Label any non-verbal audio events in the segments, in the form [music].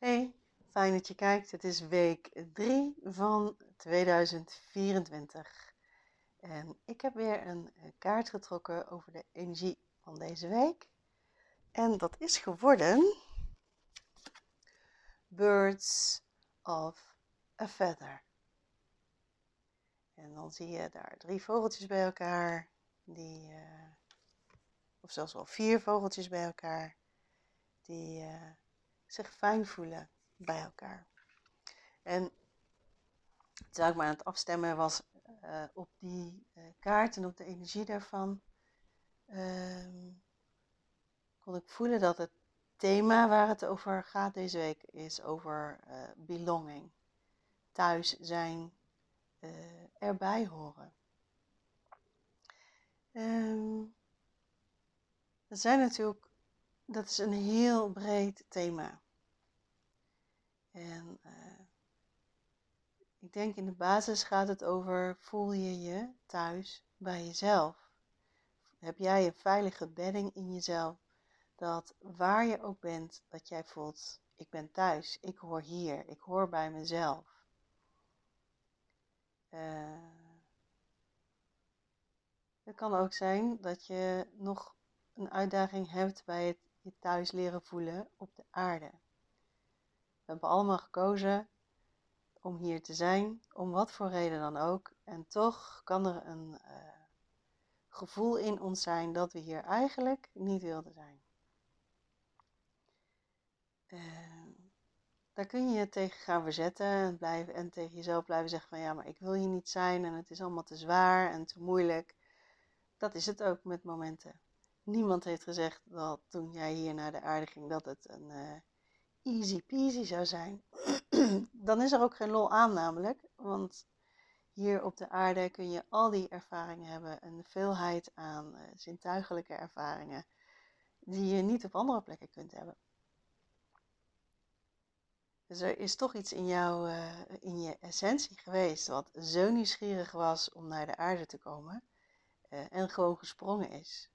Hey, fijn dat je kijkt. Het is week 3 van 2024. En ik heb weer een eh, kaart getrokken over de energie van deze week. En dat is geworden Birds of a Feather. En dan zie je daar drie vogeltjes bij elkaar, die, uh, of zelfs wel vier vogeltjes bij elkaar, die uh, zich fijn voelen bij elkaar. En terwijl ik me aan het afstemmen was uh, op die uh, kaart en op de energie daarvan, uh, kon ik voelen dat het thema waar het over gaat deze week is over uh, belonging. Thuis zijn, erbij horen. Um, dat zijn natuurlijk dat is een heel breed thema. En uh, ik denk in de basis gaat het over: voel je je thuis bij jezelf? Heb jij een veilige bedding in jezelf? Dat waar je ook bent, dat jij voelt: ik ben thuis, ik hoor hier, ik hoor bij mezelf. Uh, het kan ook zijn dat je nog een uitdaging hebt bij het je thuis leren voelen op de aarde. We hebben allemaal gekozen om hier te zijn, om wat voor reden dan ook. En toch kan er een uh, gevoel in ons zijn dat we hier eigenlijk niet wilden zijn. Uh, daar kun je je tegen gaan verzetten en, blijven, en tegen jezelf blijven zeggen van ja, maar ik wil hier niet zijn en het is allemaal te zwaar en te moeilijk. Dat is het ook met momenten. Niemand heeft gezegd dat toen jij hier naar de aarde ging dat het een uh, easy peasy zou zijn. [clears throat] Dan is er ook geen lol aan namelijk, want hier op de aarde kun je al die ervaringen hebben, een veelheid aan uh, zintuigelijke ervaringen die je niet op andere plekken kunt hebben. Dus er is toch iets in jou, uh, in je essentie geweest, wat zo nieuwsgierig was om naar de aarde te komen en gewoon gesprongen is.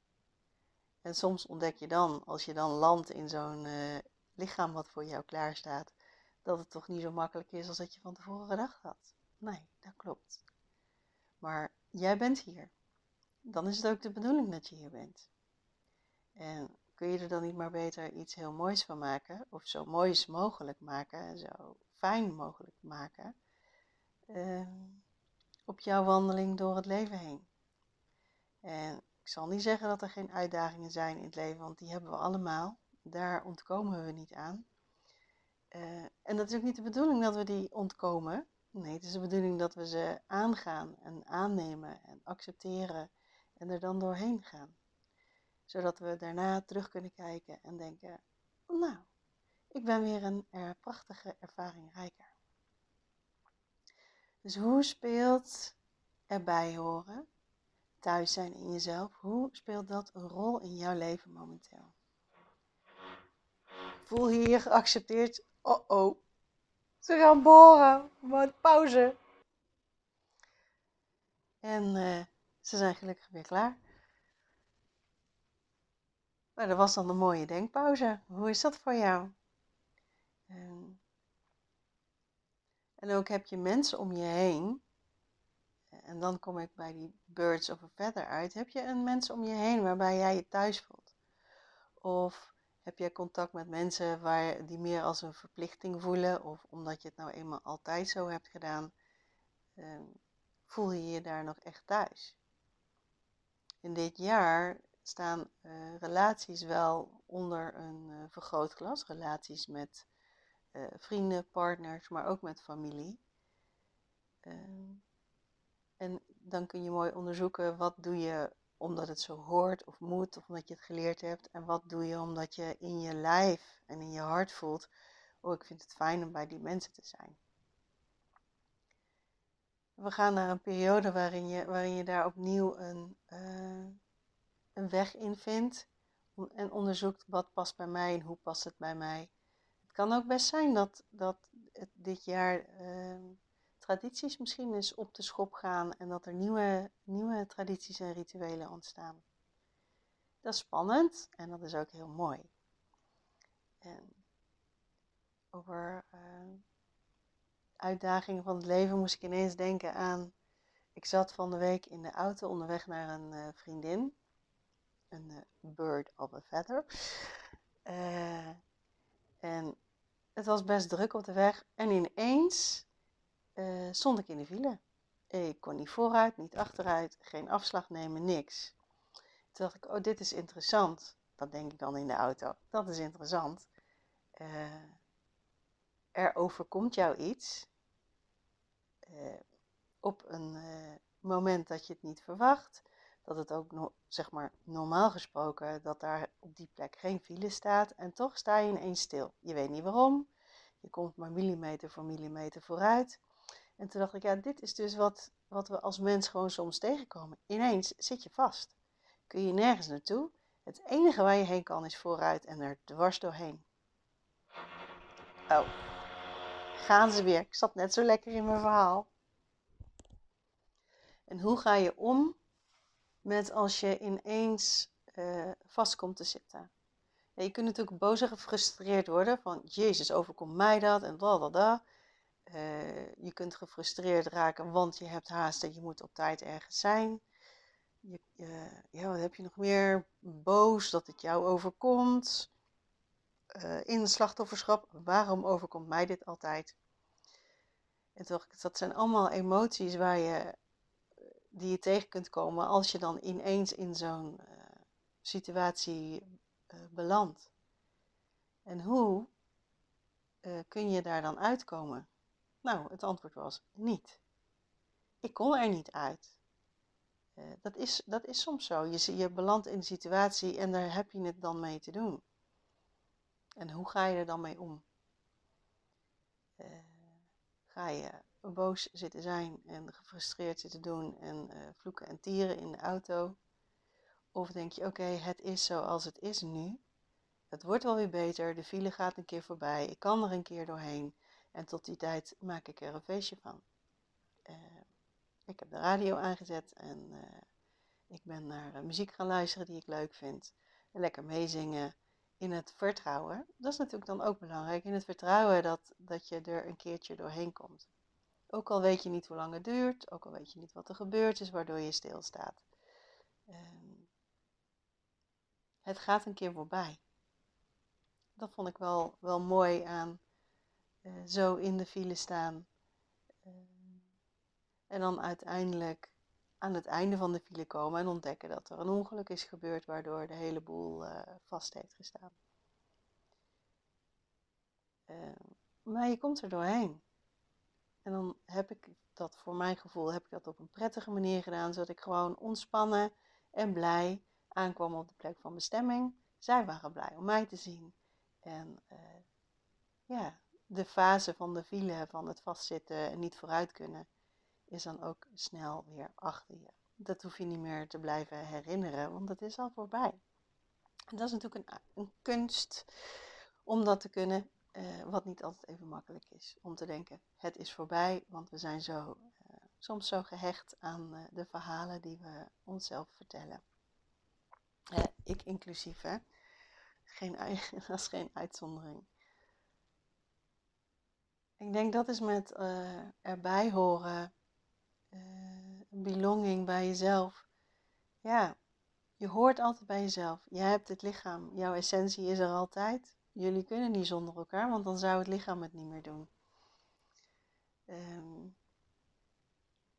En soms ontdek je dan, als je dan landt in zo'n uh, lichaam wat voor jou klaar staat, dat het toch niet zo makkelijk is als dat je van tevoren gedacht had. Nee, dat klopt. Maar jij bent hier. Dan is het ook de bedoeling dat je hier bent. En kun je er dan niet maar beter iets heel moois van maken, of zo moois mogelijk maken, zo fijn mogelijk maken, uh, op jouw wandeling door het leven heen. En ik zal niet zeggen dat er geen uitdagingen zijn in het leven, want die hebben we allemaal. Daar ontkomen we niet aan. Uh, en dat is ook niet de bedoeling dat we die ontkomen. Nee, het is de bedoeling dat we ze aangaan en aannemen en accepteren en er dan doorheen gaan. Zodat we daarna terug kunnen kijken en denken, nou, ik ben weer een er prachtige ervaring rijker. Dus hoe speelt erbij horen thuis zijn in jezelf, hoe speelt dat een rol in jouw leven momenteel? Voel je je geaccepteerd? Oh oh, ze gaan boren, wat pauze. En uh, ze zijn gelukkig weer klaar. Maar dat was dan een mooie denkpauze. Hoe is dat voor jou? Um, en ook heb je mensen om je heen en dan kom ik bij die birds of a feather uit. Heb je een mens om je heen waarbij jij je thuis voelt? Of heb je contact met mensen waar, die meer als een verplichting voelen? Of omdat je het nou eenmaal altijd zo hebt gedaan, eh, voel je je daar nog echt thuis? In dit jaar staan uh, relaties wel onder een uh, vergrootglas. Relaties met uh, vrienden, partners, maar ook met familie. Ehm, en dan kun je mooi onderzoeken wat doe je omdat het zo hoort of moet of omdat je het geleerd hebt. En wat doe je omdat je in je lijf en in je hart voelt, oh ik vind het fijn om bij die mensen te zijn. We gaan naar een periode waarin je, waarin je daar opnieuw een, uh, een weg in vindt en onderzoekt wat past bij mij en hoe past het bij mij. Het kan ook best zijn dat, dat het dit jaar uh, tradities misschien eens op de schop gaan en dat er nieuwe, nieuwe tradities en rituelen ontstaan. Dat is spannend en dat is ook heel mooi. En over uitdagingen van het leven moest ik ineens denken aan. Ik zat van de week in de auto onderweg naar een vriendin. Een bird of a feather. en het was best druk op de weg. En ineens stond ik in de file. Ik kon niet vooruit, niet achteruit, geen afslag nemen, niks. Toen dacht ik, oh, dit is interessant. Dat denk ik dan in de auto. Dat is interessant. Uh, er overkomt jou iets uh, op een uh, moment dat je het niet verwacht. Dat het ook, zeg maar, normaal gesproken, dat daar op die plek geen file staat. En toch sta je ineens stil. Je weet niet waarom. Je komt maar millimeter voor millimeter vooruit. En toen dacht ik, ja, dit is dus wat, wat we als mens gewoon soms tegenkomen. Ineens zit je vast. Kun je nergens naartoe. Het enige waar je heen kan is vooruit en er dwars doorheen. Oh, gaan ze weer. Ik zat net zo lekker in mijn verhaal. En hoe ga je om met als je ineens uh, vast komt te zitten? Je kunt natuurlijk boos en gefrustreerd worden van Jezus, overkomt mij dat en da uh, je kunt gefrustreerd raken, want je hebt haast en je moet op tijd ergens zijn. Je, uh, ja, wat heb je nog meer? Boos dat het jou overkomt. Uh, in slachtofferschap, waarom overkomt mij dit altijd? En toch, dat zijn allemaal emoties waar je, die je tegen kunt komen als je dan ineens in zo'n situatie belandt. En hoe kun je daar dan uitkomen? Nou, het antwoord was niet. Ik kon er niet uit. Uh, dat, is, dat is soms zo. Je, je belandt in een situatie en daar heb je het dan mee te doen. En hoe ga je er dan mee om? Uh, ga je boos zitten zijn en gefrustreerd zitten doen en uh, vloeken en tieren in de auto? Of denk je, oké, het is zoals het is nu. Het wordt wel weer beter, de file gaat een keer voorbij, ik kan er een keer doorheen. En tot die tijd maak ik er een feestje van. Uh, ik heb de radio aangezet en uh, ik ben naar uh, muziek gaan luisteren die ik leuk vind. En lekker meezingen in het vertrouwen. Dat is natuurlijk dan ook belangrijk. In het vertrouwen dat, dat je er een keertje doorheen komt. Ook al weet je niet hoe lang het duurt, ook al weet je niet wat er gebeurd is, waardoor je stilstaat. Ehm, het gaat een keer voorbij. Dat vond ik wel, wel mooi aan uh, zo in de file staan. Uh, en dan uiteindelijk aan het einde van de file komen en ontdekken dat er een ongeluk is gebeurd waardoor de hele boel uh, vast heeft gestaan. maar je komt er doorheen. En dan heb ik dat voor mijn gevoel heb ik dat op een prettige manier gedaan, zodat ik gewoon ontspannen en blij aankwam op de plek van bestemming. Zij waren blij om mij te zien. En ja, de fase van de file, van het vastzitten en niet vooruit kunnen, is dan ook snel weer achter je. Dat hoef je niet meer te blijven herinneren, want het is al voorbij. En dat is natuurlijk een, een kunst om dat te kunnen, uh, wat niet altijd even makkelijk is. Om te denken, het is voorbij, want we zijn zo, uh, soms zo gehecht aan uh, de verhalen die we onszelf vertellen. ik inclusief, hè. Geen, [laughs] dat is geen uitzondering. Ik denk dat is met uh, erbij horen, uh, belonging bij jezelf. Ja, je hoort altijd bij jezelf. Je hebt het lichaam, jouw essentie is er altijd. Jullie kunnen niet zonder elkaar, want dan zou het lichaam het niet meer doen. Um,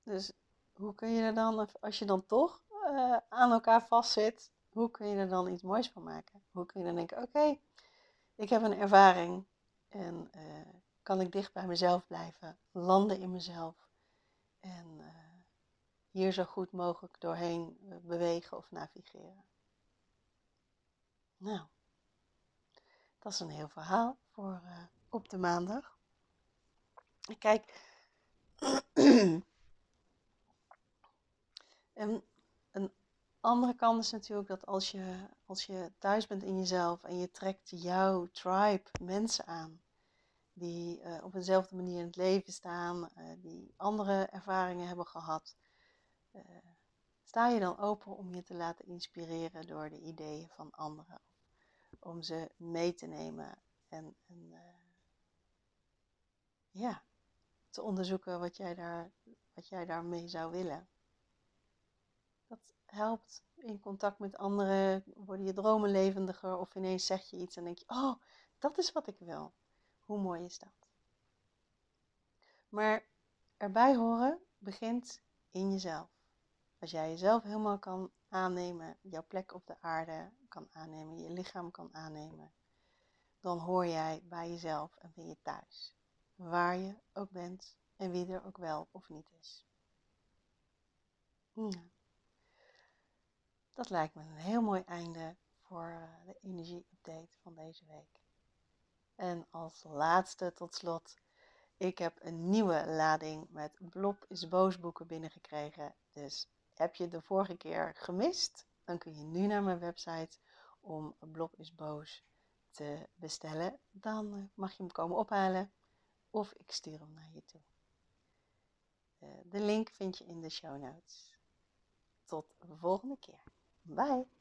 dus hoe kun je er dan, als je dan toch uh, aan elkaar vastzit, hoe kun je er dan iets moois van maken? Hoe kun je dan denken, oké, ik heb een ervaring en kan ik dicht bij mezelf blijven, landen in mezelf en uh, hier zo goed mogelijk doorheen uh, bewegen of navigeren. Nou, dat is een heel verhaal voor uh, op de maandag. Kijk, [clears throat] en een andere kant is natuurlijk dat als je, als je thuis bent in jezelf en je trekt jouw tribe mensen aan die uh, op eenzelfde manier in het leven staan, uh, die andere ervaringen hebben gehad. Uh, sta je dan open om je te laten inspireren door de ideeën van anderen? Om ze mee te nemen en, en ja, te onderzoeken wat jij, daar, wat jij daarmee zou willen. Dat helpt in contact met anderen, worden je dromen levendiger of ineens zeg je iets en denk je, oh, dat is wat ik wil. Hoe mooi is dat? Maar erbij horen begint in jezelf. Als jij jezelf helemaal kan aannemen, jouw plek op de aarde kan aannemen, je lichaam kan aannemen, dan hoor jij bij jezelf en ben je thuis. Waar je ook bent en wie er ook wel of niet is. Dat lijkt me een heel mooi einde voor eh, de energie-update van deze week. En als laatste tot slot, ik heb een nieuwe lading met Blob is Boos boeken binnengekregen. Dus heb je de vorige keer gemist, dan kun je nu naar mijn website om Blob is Boos te bestellen. Dan eh, mag je hem komen ophalen of ik stuur hem naar je toe. Eh, de link vind je in de show notes. Tot de volgende keer. Bye!